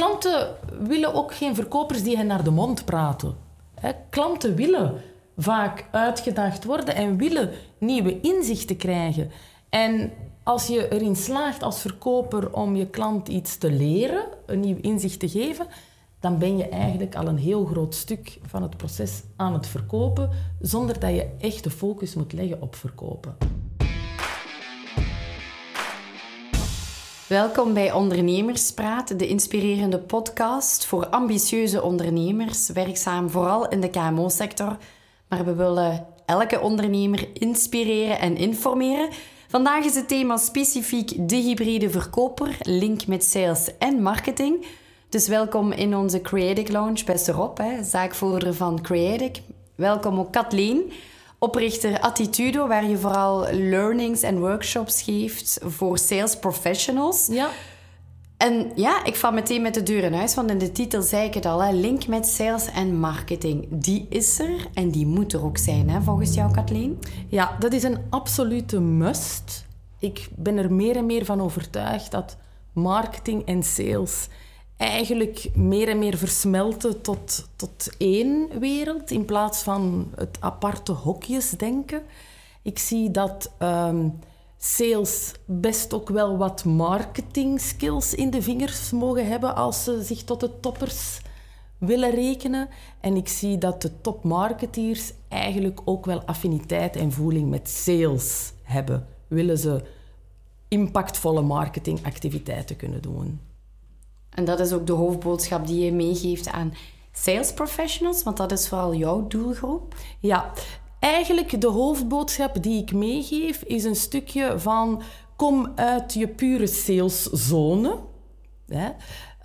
klanten willen ook geen verkopers die hen naar de mond praten. Hè, klanten willen vaak uitgedaagd worden en willen nieuwe inzichten krijgen. En als je erin slaagt als verkoper om je klant iets te leren, een nieuw inzicht te geven, dan ben je eigenlijk al een heel groot stuk van het proces aan het verkopen, zonder dat je echt de focus moet leggen op verkopen. Welkom bij Ondernemerspraat, de inspirerende podcast voor ambitieuze ondernemers, werkzaam vooral in de KMO-sector. Maar we willen elke ondernemer inspireren en informeren. Vandaag is het thema specifiek de hybride verkoper, link met sales en marketing. Dus welkom in onze Creatic Lounge, beste Rob, hè, zaakvoerder van Creatic. Welkom ook Kathleen, oprichter Attitudo, waar je vooral learnings en workshops geeft voor sales professionals. Ja. En ja, ik val meteen met de deur in huis, want in de titel zei ik het al, hè, link met sales en marketing. Die is er en die moet er ook zijn, hè, volgens jou, Kathleen? Ja, dat is een absolute must. Ik ben er meer en meer van overtuigd dat marketing en sales eigenlijk meer en meer versmelten tot, tot één wereld in plaats van het aparte hokjes denken. Ik zie dat ehm, sales best ook wel wat marketing skills in de vingers mogen hebben als ze zich tot de toppers willen rekenen. En ik zie dat de topmarketeers eigenlijk ook wel affiniteit en voeling met sales hebben. Willen ze impactvolle marketingactiviteiten kunnen doen. En dat is ook de hoofdboodschap die je meegeeft aan sales professionals, want dat is vooral jouw doelgroep. Ja, eigenlijk de hoofdboodschap die ik meegeef is een stukje van kom uit je pure saleszone.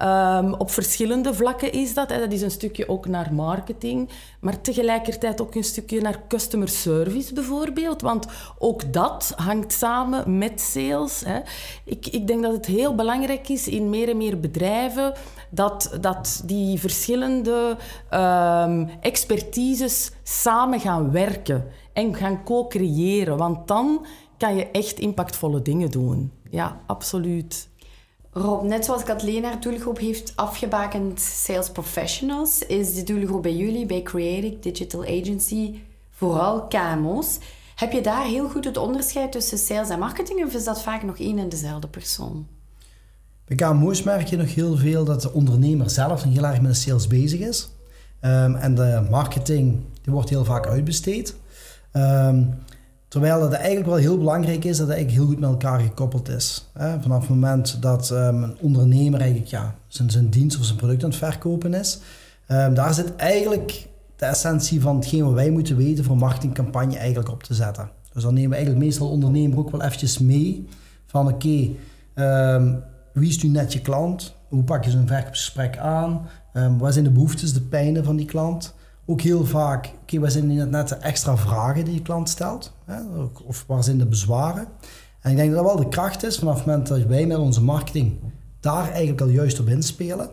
Um, op verschillende vlakken is dat. Hè. Dat is een stukje ook naar marketing, maar tegelijkertijd ook een stukje naar customer service bijvoorbeeld. Want ook dat hangt samen met sales. Hè. Ik, ik denk dat het heel belangrijk is in meer en meer bedrijven dat, dat die verschillende um, expertises samen gaan werken en gaan co-creëren. Want dan kan je echt impactvolle dingen doen. Ja, absoluut. Rob, net zoals Kathleen haar doelgroep heeft afgebakend sales professionals, is de doelgroep bij jullie, bij Creative Digital Agency, vooral KMO's. Heb je daar heel goed het onderscheid tussen sales en marketing of is dat vaak nog één en dezelfde persoon? Bij KMO's merk je nog heel veel dat de ondernemer zelf heel erg met de sales bezig is. Um, en de marketing die wordt heel vaak uitbesteed. Um, Terwijl het eigenlijk wel heel belangrijk is dat het eigenlijk heel goed met elkaar gekoppeld is. Vanaf het moment dat um, een ondernemer eigenlijk ja, zijn, zijn dienst of zijn product aan het verkopen is, um, daar zit eigenlijk de essentie van hetgeen wat wij moeten weten voor marketingcampagne eigenlijk op te zetten. Dus dan nemen we eigenlijk meestal ondernemer ook wel eventjes mee van oké, um, wie is nu net je klant? Hoe pak je zo'n verkoopsgesprek aan? wat zijn de behoeftes, de pijnen van die klant? Ook heel vaak, oké, okay, wat zijn net de extra vragen die je klant stelt? Hè? Of waar zijn de bezwaren? En ik denk dat dat wel de kracht is vanaf het moment dat wij met onze marketing daar eigenlijk al juist op inspelen.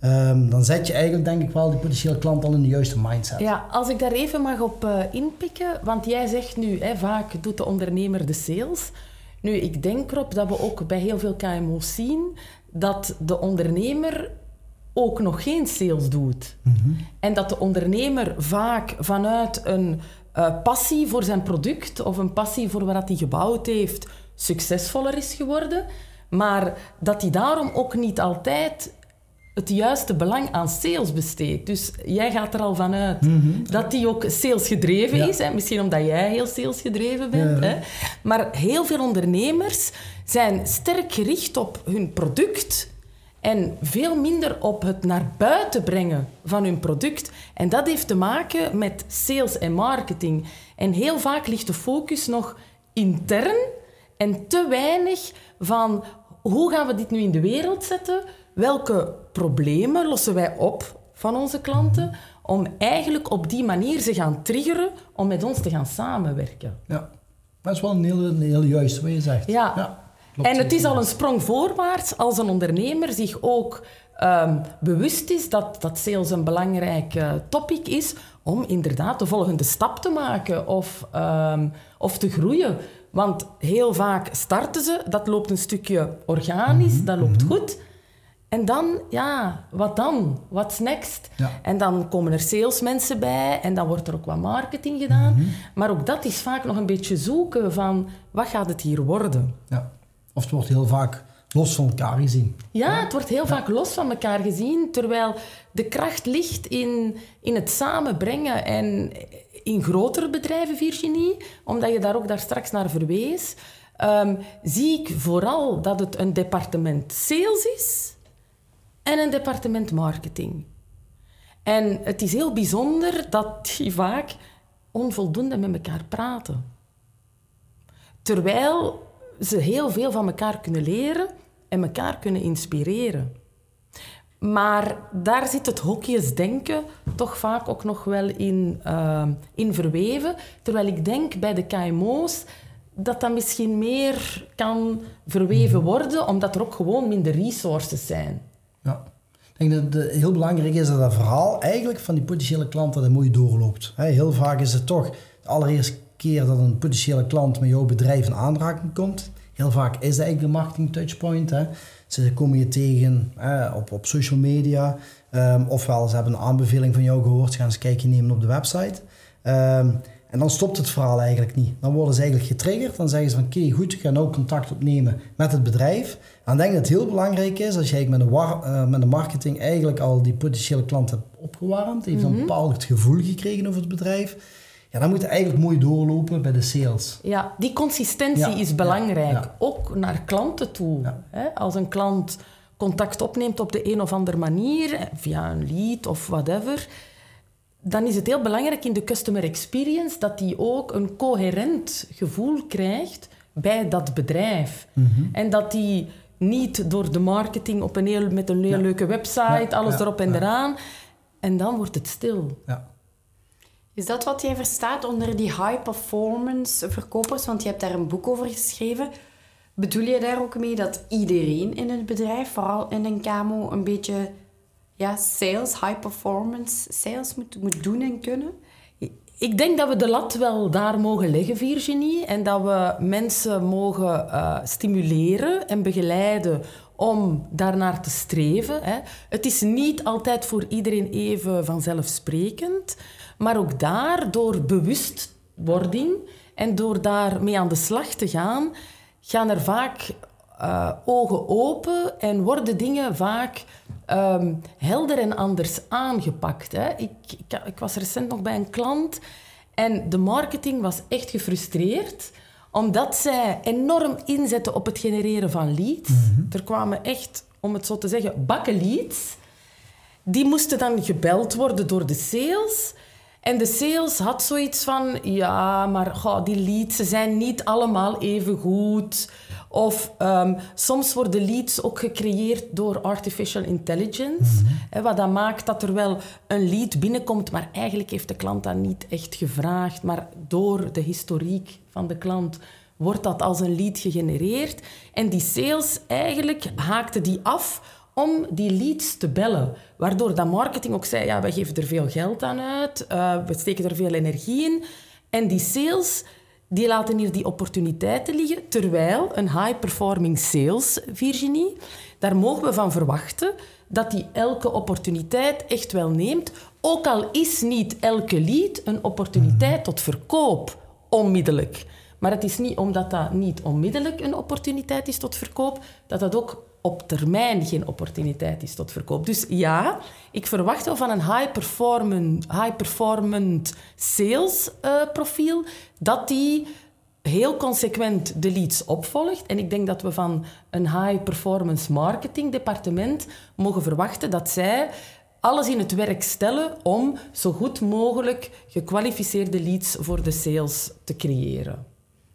Um, dan zet je eigenlijk denk ik wel die potentiële klant al in de juiste mindset. Ja, als ik daar even mag op uh, inpikken, want jij zegt nu, hè, vaak doet de ondernemer de sales. Nu, ik denk erop dat we ook bij heel veel KMO's zien dat de ondernemer ook nog geen sales doet. Mhm. En dat de ondernemer vaak vanuit een uh, passie voor zijn product of een passie voor wat hij gebouwd heeft, succesvoller is geworden. Maar dat hij daarom ook niet altijd het juiste belang aan sales besteedt. Dus jij gaat er al vanuit mm dat hij ook salesgedreven is. Hè? Misschien omdat jij heel salesgedreven bent. Hè? Maar heel veel ondernemers zijn sterk gericht op hun product en veel minder op het naar buiten brengen van hun product. En dat heeft te maken met sales en marketing. En heel vaak ligt de focus nog intern en te weinig van hoe gaan we dit nu in de wereld zetten? Welke problemen lossen wij op van onze klanten? Om eigenlijk op die manier ze gaan triggeren om met ons te gaan samenwerken. Ja, dat is wel een heel, heel juist wat je zegt. ja. ja en het is al een sprong voorwaarts als een ondernemer zich ook um, bewust is dat, dat sales een belangrijk uh, topic is om inderdaad de volgende stap te maken of, um, of te groeien. Want heel vaak starten ze, dat loopt een stukje organisch, mm -hmm. dat loopt mhm. goed. En dan, ja, wat dan? What's next? Ja. En dan komen er salesmensen bij en dan wordt er ook wat marketing gedaan. Mhm. Maar ook dat is vaak nog een beetje zoeken van, wat gaat het hier worden? Ja. Of het wordt heel vaak los van elkaar gezien. Ja, het wordt heel vaak los van elkaar gezien, terwijl de kracht ligt in, in het samenbrengen en in grotere bedrijven, Virginie, omdat je daar ook daar straks naar verwees, ehm, zie ik vooral dat het een departement sales is en een departement marketing. En het is heel bijzonder dat die vaak onvoldoende met elkaar praten. Terwijl ze heel veel van elkaar kunnen leren en elkaar kunnen inspireren. Maar daar zit het hokjesdenken toch vaak ook nog wel in, uh, in verweven. Terwijl ik denk bij de KMO's dat dat misschien meer kan verweven worden, omdat er ook gewoon minder resources zijn. Ja. Ik denk dat het heel belangrijk is dat dat verhaal eigenlijk van die potentiële klant dat het mooi doorloopt. Heel vaak is het toch de allereerste keer dat een potentiële klant met jouw bedrijf in aanraking komt. Heel vaak is dat eigenlijk de marketing touchpoint. Hè. Ze komen je tegen op, op social media. Um, ofwel, ze hebben een aanbeveling van jou gehoord. Ze gaan eens een kijkje nemen op de website. Um, en dan stopt het verhaal eigenlijk niet. Dan worden ze eigenlijk getriggerd. Dan zeggen ze van oké, goed, ik ga nou contact opnemen met het bedrijf. En dan denk ik dat het heel belangrijk is als je met de, uh, met de marketing eigenlijk al die potentiële klant hebt opgewarmd. Heeft mm -hmm. een bepaald gevoel gekregen over het bedrijf. Ja, dan moet je eigenlijk mooi doorlopen bij de sales. Ja, die consistentie Ja, is belangrijk. ja. Ook naar klanten toe. Hè? Als een klant contact opneemt op de een of andere manier, via een lead of whatever, dan is het heel belangrijk in de customer experience dat die ook een coherent gevoel krijgt bij dat bedrijf. Mhm. En dat die niet door de marketing op een heel, met een heel Ja. leuke website, Ja, alles ja, erop en eraan. En dan wordt het stil. Ja. Is dat wat jij verstaat onder die high performance verkopers? Want je hebt daar een boek over geschreven. Bedoel je daar ook mee dat iedereen in het bedrijf, vooral in een KMO, een beetje ja, sales, high performance sales moet, moet doen en kunnen? Ik denk dat we de lat wel daar mogen leggen, Virginie. En dat we mensen mogen eh, stimuleren en begeleiden om daarnaar te streven. Hè. Het is niet altijd voor iedereen even vanzelfsprekend. Maar ook daar, door bewustwording en door daarmee aan de slag te gaan, gaan er vaak eh, ogen open en worden dingen vaak ehm, helder en anders aangepakt. Hè. Ik, ik, ik was recent nog bij een klant en de marketing was echt gefrustreerd omdat zij enorm inzetten op het genereren van leads. Er kwamen echt, om het zo te zeggen, bakken leads. Die moesten dan gebeld worden door de sales. En de sales had zoiets van... Ja, maar goh, die leads ze zijn niet allemaal even goed. Of ehm, soms worden leads ook gecreëerd door artificial intelligence. Hè, wat dat maakt dat er wel een lead binnenkomt... maar eigenlijk heeft de klant dat niet echt gevraagd. Maar door de historiek van de klant wordt dat als een lead gegenereerd. En die sales eigenlijk haakte die af om die leads te bellen. Waardoor dat marketing ook zei, ja, we geven er veel geld aan uit, eh, we steken er veel energie in. En die sales, die laten hier die opportuniteiten liggen, terwijl een high-performing sales, Virginie, daar mogen we van verwachten dat die elke opportuniteit echt wel neemt, ook al is niet elke lead een opportuniteit tot verkoop, onmiddellijk. Maar het is niet omdat dat niet onmiddellijk een opportuniteit is tot verkoop, dat dat ook op termijn geen opportuniteit is tot verkoop. Dus ja, ik verwacht wel van een high-performant high sales eh, profiel dat die heel consequent de leads opvolgt. En ik denk dat we van een high-performance marketing departement mogen verwachten dat zij alles in het werk stellen om zo goed mogelijk gekwalificeerde leads voor de sales te creëren.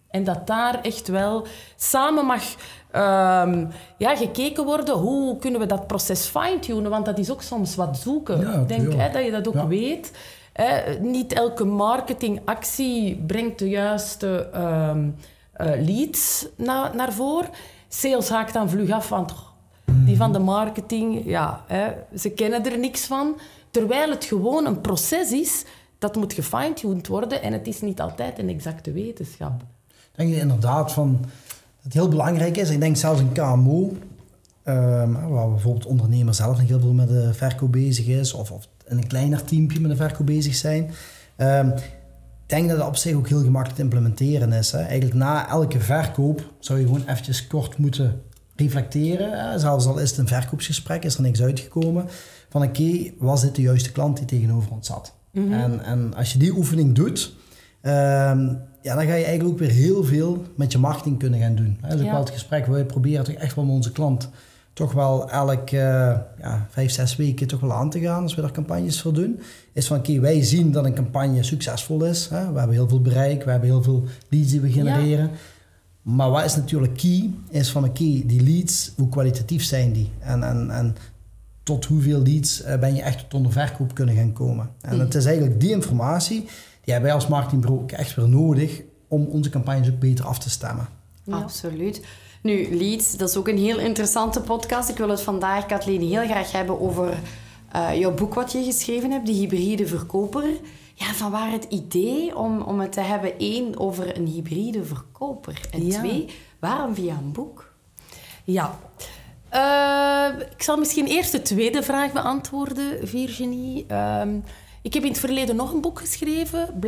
En dat daar echt wel samen mag ehm, ja, gekeken worden hoe kunnen we dat proces fine-tunen. Want dat is ook soms wat zoeken. Ja, denk hè, dat je dat ook Ja. weet. Hè, niet elke marketingactie brengt de juiste ehm, eh, leads na- naar voren. Sales haakt dan vlug af, want oh, die van de marketing, ja, hè, ze kennen er niks van. Terwijl het gewoon een proces is dat moet gefine-tuned worden en het is niet altijd een exacte wetenschap. Ik denk inderdaad van, dat het heel belangrijk is. Ik denk zelfs een KMO ehm, waar bijvoorbeeld ondernemer zelf nog heel veel met de verkoop bezig is, of, of in een kleiner teampje met de verkoop bezig zijn. Ehm, ik denk dat het op zich ook heel gemakkelijk te implementeren is. Hè. Eigenlijk na elke verkoop zou je gewoon eventjes kort moeten reflecteren. Hè. Zelfs al is het een verkoopsgesprek, is er niks uitgekomen. Van oké, was dit de juiste klant die tegenover ons zat? en, en als je die oefening doet, ehm, ja, dan ga je eigenlijk ook weer heel veel met je marketing kunnen gaan doen. Dat is ook Ja. wel het gesprek waar we proberen toch echt wel met onze klant toch wel elk eh, ja, vijf, zes weken toch wel aan te gaan als we daar campagnes voor doen. Is van oké, wij zien dat een campagne succesvol is. Hè? We hebben heel veel bereik, we hebben heel veel leads die we genereren. Maar wat is natuurlijk key, is van oké, die leads, hoe kwalitatief zijn die? En, en, en tot hoeveel leads eh, ben je echt tot onder verkoop kunnen gaan komen? En het is eigenlijk die informatie, die hebben wij als marketingbureau ook echt weer nodig om onze campagnes ook beter af te stemmen. Ja. Absoluut. Nu, leads, dat is ook een heel interessante podcast. Ik wil het vandaag, Kathleen, heel graag hebben over eh, jouw boek wat je geschreven hebt, De Hybride Verkoper. Ja, van waar het idee om, om het te hebben, één, over een hybride verkoper. En Ja. twee, waarom via een boek? Ja. Eh, ik zal misschien eerst de tweede vraag beantwoorden, Virginie. Ehm, ik heb in het verleden nog een boek geschreven,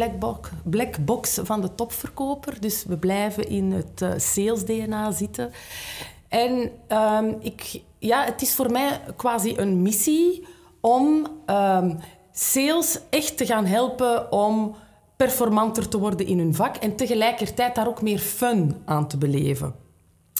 Black Box, van de topverkoper. Dus we blijven in het eh, sales-DNA zitten. En ehm, ik, ja, het is voor mij quasi een missie om ehm, sales echt te gaan helpen om performanter te worden in hun vak en tegelijkertijd daar ook meer fun aan te beleven.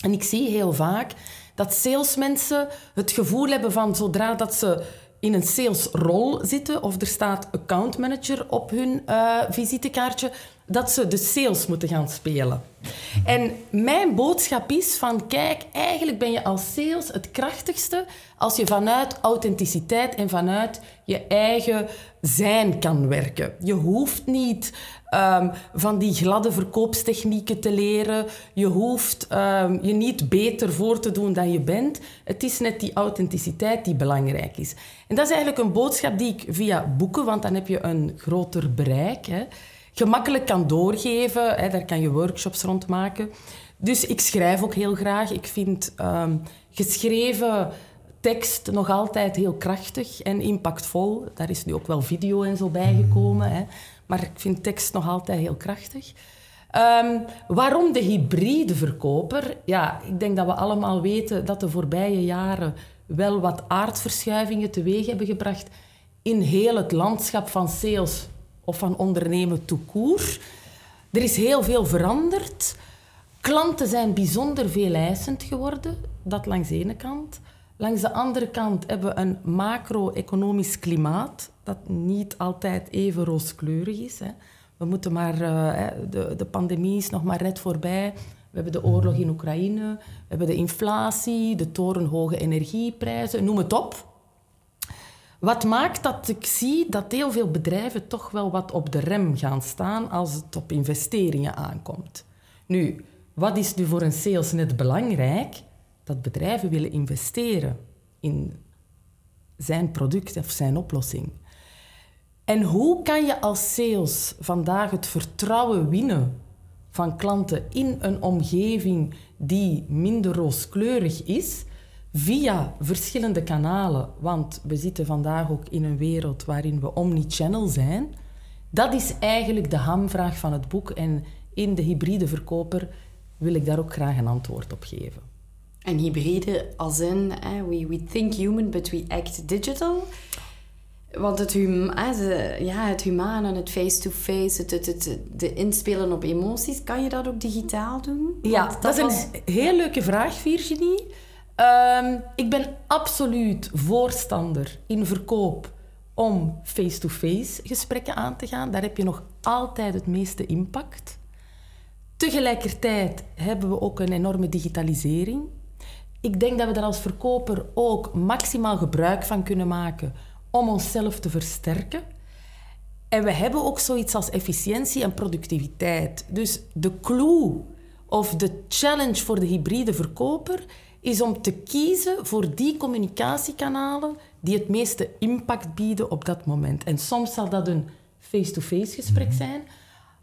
En ik zie heel vaak dat salesmensen het gevoel hebben van zodra dat ze in een salesrol zitten of er staat account manager op hun eh, visitekaartje, dat ze de sales moeten gaan spelen. En mijn boodschap is van kijk, eigenlijk ben je als sales het krachtigste als je vanuit authenticiteit en vanuit je eigen zijn kan werken. Je hoeft niet ehm, van die gladde verkoopstechnieken te leren. Je hoeft ehm, je niet beter voor te doen dan je bent. Het is net die authenticiteit die belangrijk is. En dat is eigenlijk een boodschap die ik via boeken, want dan heb je een groter bereik, hè, gemakkelijk kan doorgeven. Hè, daar kan je workshops rond maken. Dus ik schrijf ook heel graag. Ik vind ehm, geschreven tekst nog altijd heel krachtig en impactvol. Daar is nu ook wel video en zo bijgekomen. Hè. Maar ik vind tekst nog altijd heel krachtig. Ehm, waarom de hybride verkoper? Ja, ik denk dat we allemaal weten dat de voorbije jaren wel wat aardverschuivingen teweeg hebben gebracht in heel het landschap van sales of van ondernemen court. Er is heel veel veranderd. Klanten zijn bijzonder veel eisend geworden, dat langs de ene kant. Langs de andere kant hebben we een macro-economisch klimaat dat niet altijd even rooskleurig is. Hè. We moeten maar, eh, de, de pandemie is nog maar net voorbij. We hebben de oorlog in Oekraïne, we hebben de inflatie, de torenhoge energieprijzen, noem het op. Wat maakt dat ik zie dat heel veel bedrijven toch wel wat op de rem gaan staan als het op investeringen aankomt. Nu, wat is nu voor een sales net belangrijk? Dat bedrijven willen investeren in zijn product of zijn oplossing. En hoe kan je als sales vandaag het vertrouwen winnen van klanten in een omgeving die minder rooskleurig is, via verschillende kanalen? Want we zitten vandaag ook in een wereld waarin we omnichannel zijn. Dat is eigenlijk de hamvraag van het boek. En in de hybride verkoper wil ik daar ook graag een antwoord op geven. En hybride als in, we, we think human, but we act digital. Want het, hum, de- ja, het humane, het face-to-face, het, het, het, de inspelen op emoties, kan je dat ook digitaal doen? Ja, dat, is een heel leuke vraag, Virginie. Ehm, ik ben absoluut voorstander in verkoop om face-to-face gesprekken aan te gaan. Daar heb je nog altijd het meeste impact. Tegelijkertijd hebben we ook een enorme digitalisering. Ik denk dat we daar als verkoper ook maximaal gebruik van kunnen maken om onszelf te versterken. En we hebben ook zoiets als efficiëntie en productiviteit. Dus de clue of de challenge voor de hybride verkoper is om te kiezen voor die communicatiekanalen die het meeste impact bieden op dat moment. En soms zal dat een face-to-face gesprek zijn.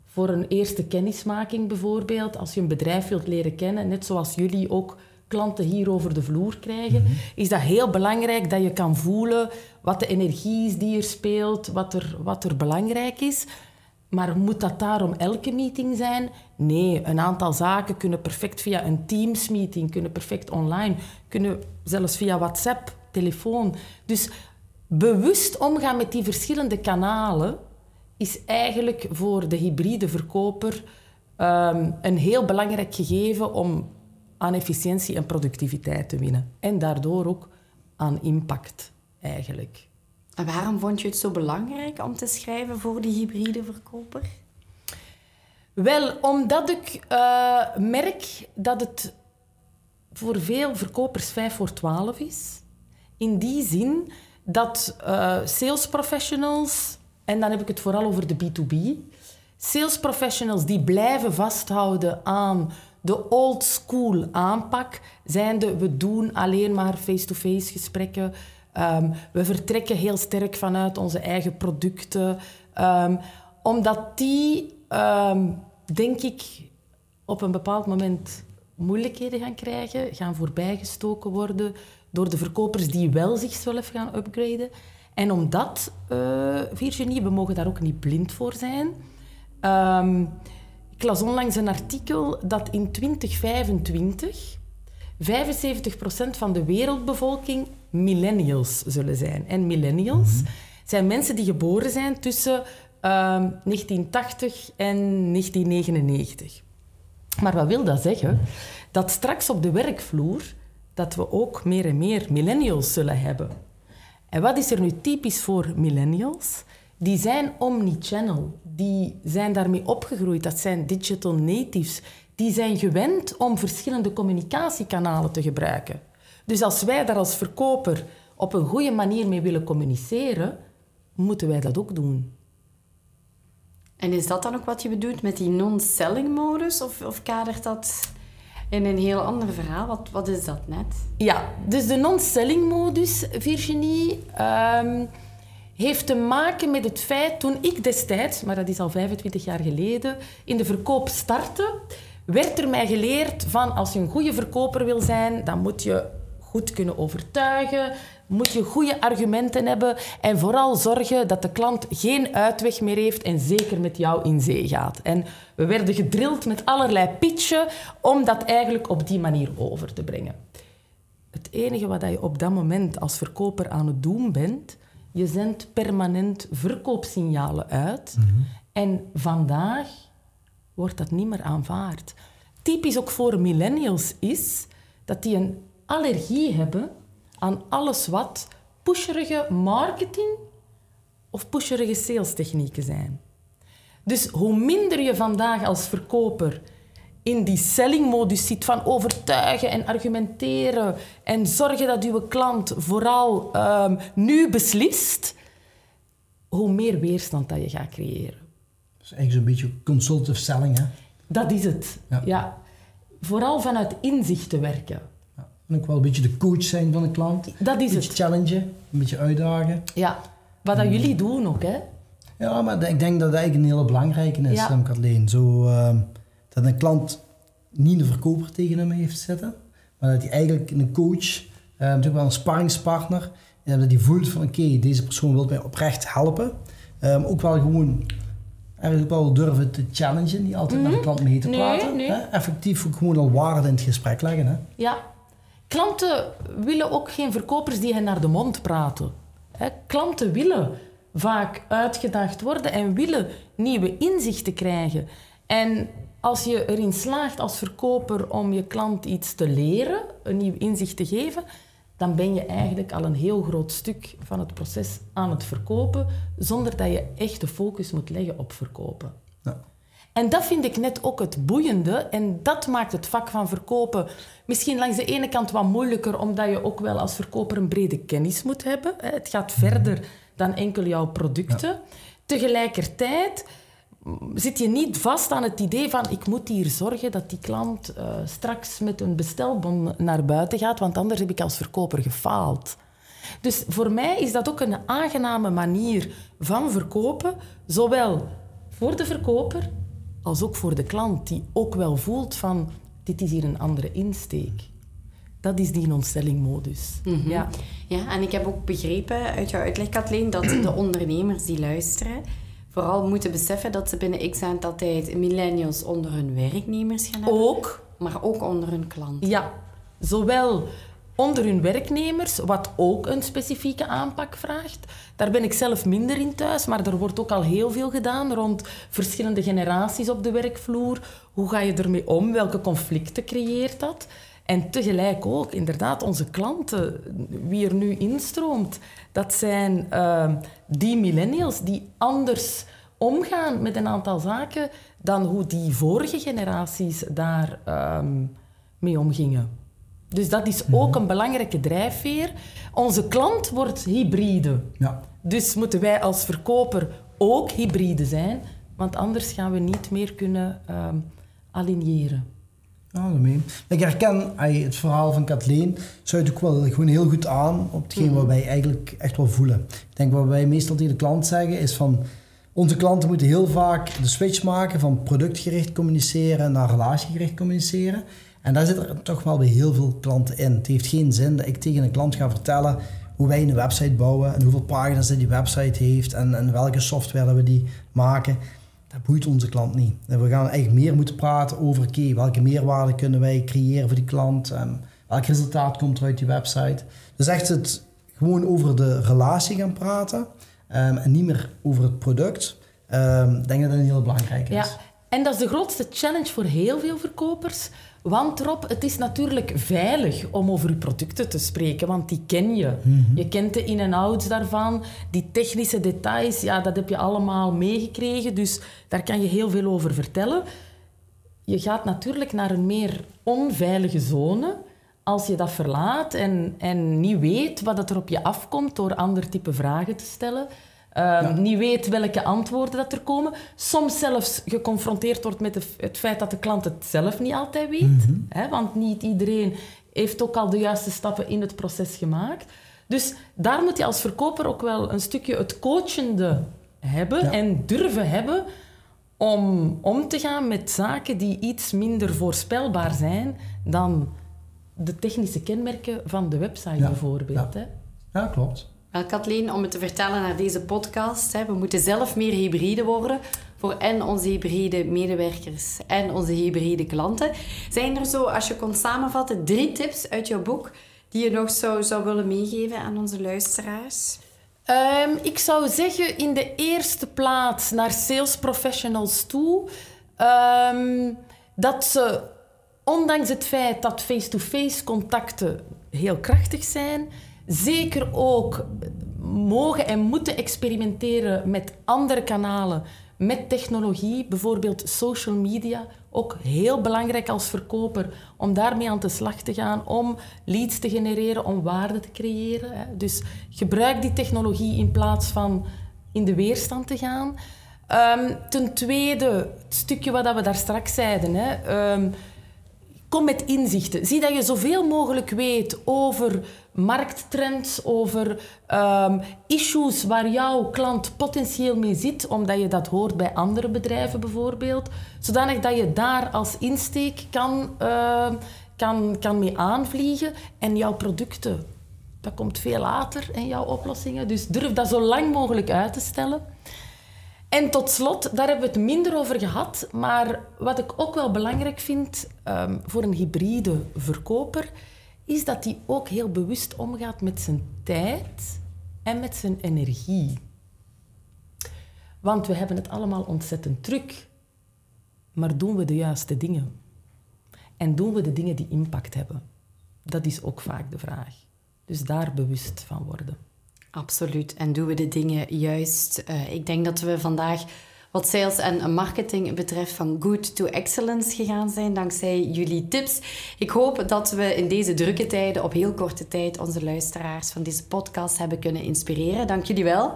Voor een eerste kennismaking bijvoorbeeld, als je een bedrijf wilt leren kennen, net zoals jullie ook klanten hier over de vloer krijgen, is dat heel belangrijk dat je kan voelen wat de energie is die er speelt, wat er, wat er belangrijk is. Maar moet dat daarom elke meeting zijn? Nee, een aantal zaken kunnen perfect via een Teams-meeting, kunnen perfect online, kunnen zelfs via WhatsApp, telefoon. Dus bewust omgaan met die verschillende kanalen is eigenlijk voor de hybride verkoper ehm, een heel belangrijk gegeven om aan efficiëntie en productiviteit te winnen. En daardoor ook aan impact, eigenlijk. En waarom vond je het zo belangrijk om te schrijven voor die hybride verkoper? Wel, omdat ik uh, merk dat het voor veel verkopers 5 voor 12 is. In die zin dat uh, sales professionals, en dan heb ik het vooral over de B2B, sales professionals die blijven vasthouden aan de old school aanpak, zijnde we doen alleen maar face-to-face gesprekken, um, we vertrekken heel sterk vanuit onze eigen producten, um, omdat die, um, denk ik, op een bepaald moment moeilijkheden gaan krijgen, gaan voorbijgestoken worden door de verkopers die wel zichzelf gaan upgraden. En omdat, uh, Virginie, we mogen daar ook niet blind voor zijn. Ik las onlangs een artikel dat in 2025 75% van de wereldbevolking millennials zullen zijn. En millennials mm -hmm. zijn mensen die geboren zijn tussen um, 1980 en 1999. Maar wat wil dat zeggen? Dat straks op de werkvloer dat we ook meer en meer millennials zullen hebben. En wat is er nu typisch voor millennials? Die zijn omnichannel. Die zijn daarmee opgegroeid. Dat zijn digital natives. Die zijn gewend om verschillende communicatiekanalen te gebruiken. Dus als wij daar als verkoper op een goede manier mee willen communiceren, moeten wij dat ook doen. En is dat dan ook wat je bedoelt met die non-selling modus? Of, of kadert dat in een heel ander verhaal. Wat, wat is dat net? Ja, dus de non-selling modus, Virginie, um, heeft te maken met het feit... Toen ik destijds, maar dat is al 25 jaar geleden, in de verkoop startte, werd er mij geleerd van als je een goede verkoper wil zijn, dan moet je goed kunnen overtuigen, moet je goede argumenten hebben en vooral zorgen dat de klant geen uitweg meer heeft en zeker met jou in zee gaat. En we werden gedrild met allerlei pitchen om dat eigenlijk op die manier over te brengen. Het enige wat je op dat moment als verkoper aan het doen bent, je zendt permanent verkoopsignalen uit. Mm -hmm. En vandaag wordt dat niet meer aanvaard. Typisch ook voor millennials is dat die een allergie hebben aan alles wat pusherige marketing of pusherige salestechnieken zijn. Dus hoe minder je vandaag als verkoper in die sellingmodus zit van overtuigen en argumenteren en zorgen dat uw klant vooral um, nu beslist, hoe meer weerstand dat je gaat creëren. Dat is eigenlijk zo'n beetje consultative selling, hè? Dat is het, ja. ja. Vooral vanuit inzicht te werken. En ook wel een beetje de coach zijn van de klant. Dat is een beetje het. challengen, een beetje uitdagen. Ja, wat dat jullie doen ook, hè? Ja, maar ik denk dat dat eigenlijk een hele belangrijke is, ja. Kathleen. Zo, uh, dat een klant niet een verkoper tegen hem heeft zitten, maar dat hij eigenlijk een coach, natuurlijk wel een sparringspartner, en dat hij voelt van oké, okay, deze persoon wil mij oprecht helpen. Um, ook wel gewoon eigenlijk wel durven te challengen, niet altijd mm -hmm. met de klant mee te praten. Nee, nee. Hè? Effectief ook gewoon al waarde in het gesprek leggen. Hè? Ja, Klanten willen ook geen verkopers die hen naar de mond praten. Klanten willen vaak uitgedaagd worden en willen nieuwe inzichten krijgen. En als je erin slaagt als verkoper om je klant iets te leren, een nieuw inzicht te geven, dan ben je eigenlijk al een heel groot stuk van het proces aan het verkopen, zonder dat je echt de focus moet leggen op verkopen. Ja. En dat vind ik net ook het boeiende. En dat maakt het vak van verkopen misschien langs de ene kant wat moeilijker, omdat je ook wel als verkoper een brede kennis moet hebben. Het gaat verder dan enkel jouw producten. Ja. Tegelijkertijd zit je niet vast aan het idee van ik moet hier zorgen dat die klant uh, straks met een bestelbon naar buiten gaat, want anders heb ik als verkoper gefaald. Dus voor mij is dat ook een aangename manier van verkopen, zowel voor de verkoper als ook voor de klant, die ook wel voelt van dit is hier een andere insteek. Dat is die non-stelling-modus. Mhm. Ja. Ja, en ik heb ook begrepen uit jouw uitleg, Kathleen, dat de ondernemers die luisteren vooral moeten beseffen dat ze binnen x aantal tijd millennials onder hun werknemers gaan hebben, Ook maar ook onder hun klanten. Ja, zowel onder hun werknemers, wat ook een specifieke aanpak vraagt. Daar ben ik zelf minder in thuis, maar er wordt ook al heel veel gedaan rond verschillende generaties op de werkvloer. Hoe ga je ermee om? Welke conflicten creëert dat? En tegelijk ook, inderdaad, onze klanten, wie er nu instroomt, dat zijn uh, die millennials die anders omgaan met een aantal zaken dan hoe die vorige generaties daar um, mee omgingen. Dus dat is ook een belangrijke drijfveer. Onze klant wordt hybride. Ja. Dus moeten wij als verkoper ook hybride zijn, want anders gaan we niet meer kunnen um, aligneren. Ja, daarmee. Ik herken het verhaal van Kathleen, sluit ook wel gewoon heel goed aan op hetgeen mm. wat wij eigenlijk echt wel voelen. Ik denk wat wij meestal tegen de klant zeggen is van onze klanten moeten heel vaak de switch maken van productgericht communiceren naar relatiegericht communiceren. En daar zitten er toch wel bij heel veel klanten in. Het heeft geen zin dat ik tegen een klant ga vertellen hoe wij een website bouwen en hoeveel pagina's die website heeft en, en welke software dat we die maken. Dat boeit onze klant niet. En we gaan eigenlijk meer moeten praten over okay, welke meerwaarde kunnen wij creëren voor die klant en welk resultaat komt er uit die website. Dus echt het gewoon over de relatie gaan praten um, en niet meer over het product. Um, ik denk dat dat heel belangrijk is. Ja, en dat is de grootste challenge voor heel veel verkopers. Want Rob, het is natuurlijk veilig om over je producten te spreken, want die ken je. Mhm. Je kent de in- en outs daarvan. Die technische details, ja, dat heb je allemaal meegekregen. Dus daar kan je heel veel over vertellen. Je gaat natuurlijk naar een meer onveilige zone als je dat verlaat en, en niet weet wat er op je afkomt door ander type vragen te stellen. Um, ja. Niet weet welke antwoorden dat er komen. Soms zelfs geconfronteerd wordt met de, het feit dat de klant het zelf niet altijd weet. Mhm. Hè, want niet iedereen heeft ook al de juiste stappen in het proces gemaakt. Dus daar moet je als verkoper ook wel een stukje het coachende hebben Ja. en durven hebben om om te gaan met zaken die iets minder voorspelbaar zijn dan de technische kenmerken van de website Ja. bijvoorbeeld. Ja. Hè? Ja, klopt. Wel, Kathleen, om het te vertellen naar deze podcast, hè, we moeten zelf meer hybride worden voor en onze hybride medewerkers en onze hybride klanten. Zijn er zo, als je kon samenvatten, drie tips uit jouw boek die je nog zou, zou willen meegeven aan onze luisteraars? Ehm, ik zou zeggen in de eerste plaats naar sales professionals toe. ehm, dat ze, ondanks het feit dat face-to-face contacten heel krachtig zijn, zeker ook mogen en moeten experimenteren met andere kanalen, met technologie, bijvoorbeeld social media. Ook heel belangrijk als verkoper om daarmee aan de slag te gaan, om leads te genereren, om waarde te creëren. Dus gebruik die technologie in plaats van in de weerstand te gaan. Ehm, ten tweede, het stukje wat we daar straks zeiden. Hè, ehm, Kom met inzichten. Zie dat je zoveel mogelijk weet over markttrends, over ehm, issues waar jouw klant potentieel mee zit, omdat je dat hoort bij andere bedrijven bijvoorbeeld. Zodanig dat je daar als insteek kan, ehm, kan, kan mee aanvliegen. En jouw producten, dat komt veel later in jouw oplossingen. Dus durf dat zo lang mogelijk uit te stellen. En tot slot, daar hebben we het minder over gehad, maar wat ik ook wel belangrijk vind ehm, voor een hybride verkoper, is dat hij ook heel bewust omgaat met zijn tijd en met zijn energie. Want we hebben het allemaal ontzettend druk, maar doen we de juiste dingen? En doen we de dingen die impact hebben? Dat is ook vaak de vraag. Dus daar bewust van worden. Absoluut. En doen we de dingen juist? Eh, ik denk dat we vandaag, wat sales en marketing betreft, van good to excellence gegaan zijn dankzij jullie tips. Ik hoop dat we in deze drukke tijden op heel korte tijd onze luisteraars van deze podcast hebben kunnen inspireren. Dank jullie wel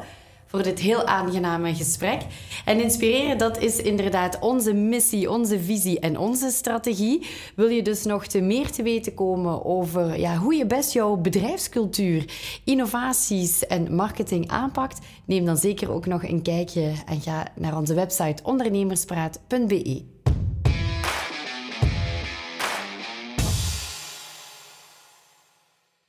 voor dit heel aangename gesprek. En inspireren, dat is inderdaad onze missie, onze visie en onze strategie. Wil je dus nog te meer te weten komen over ja, hoe je best jouw bedrijfscultuur, innovaties en marketing aanpakt? Neem dan zeker ook nog een kijkje en ga naar onze website ondernemerspraat.be.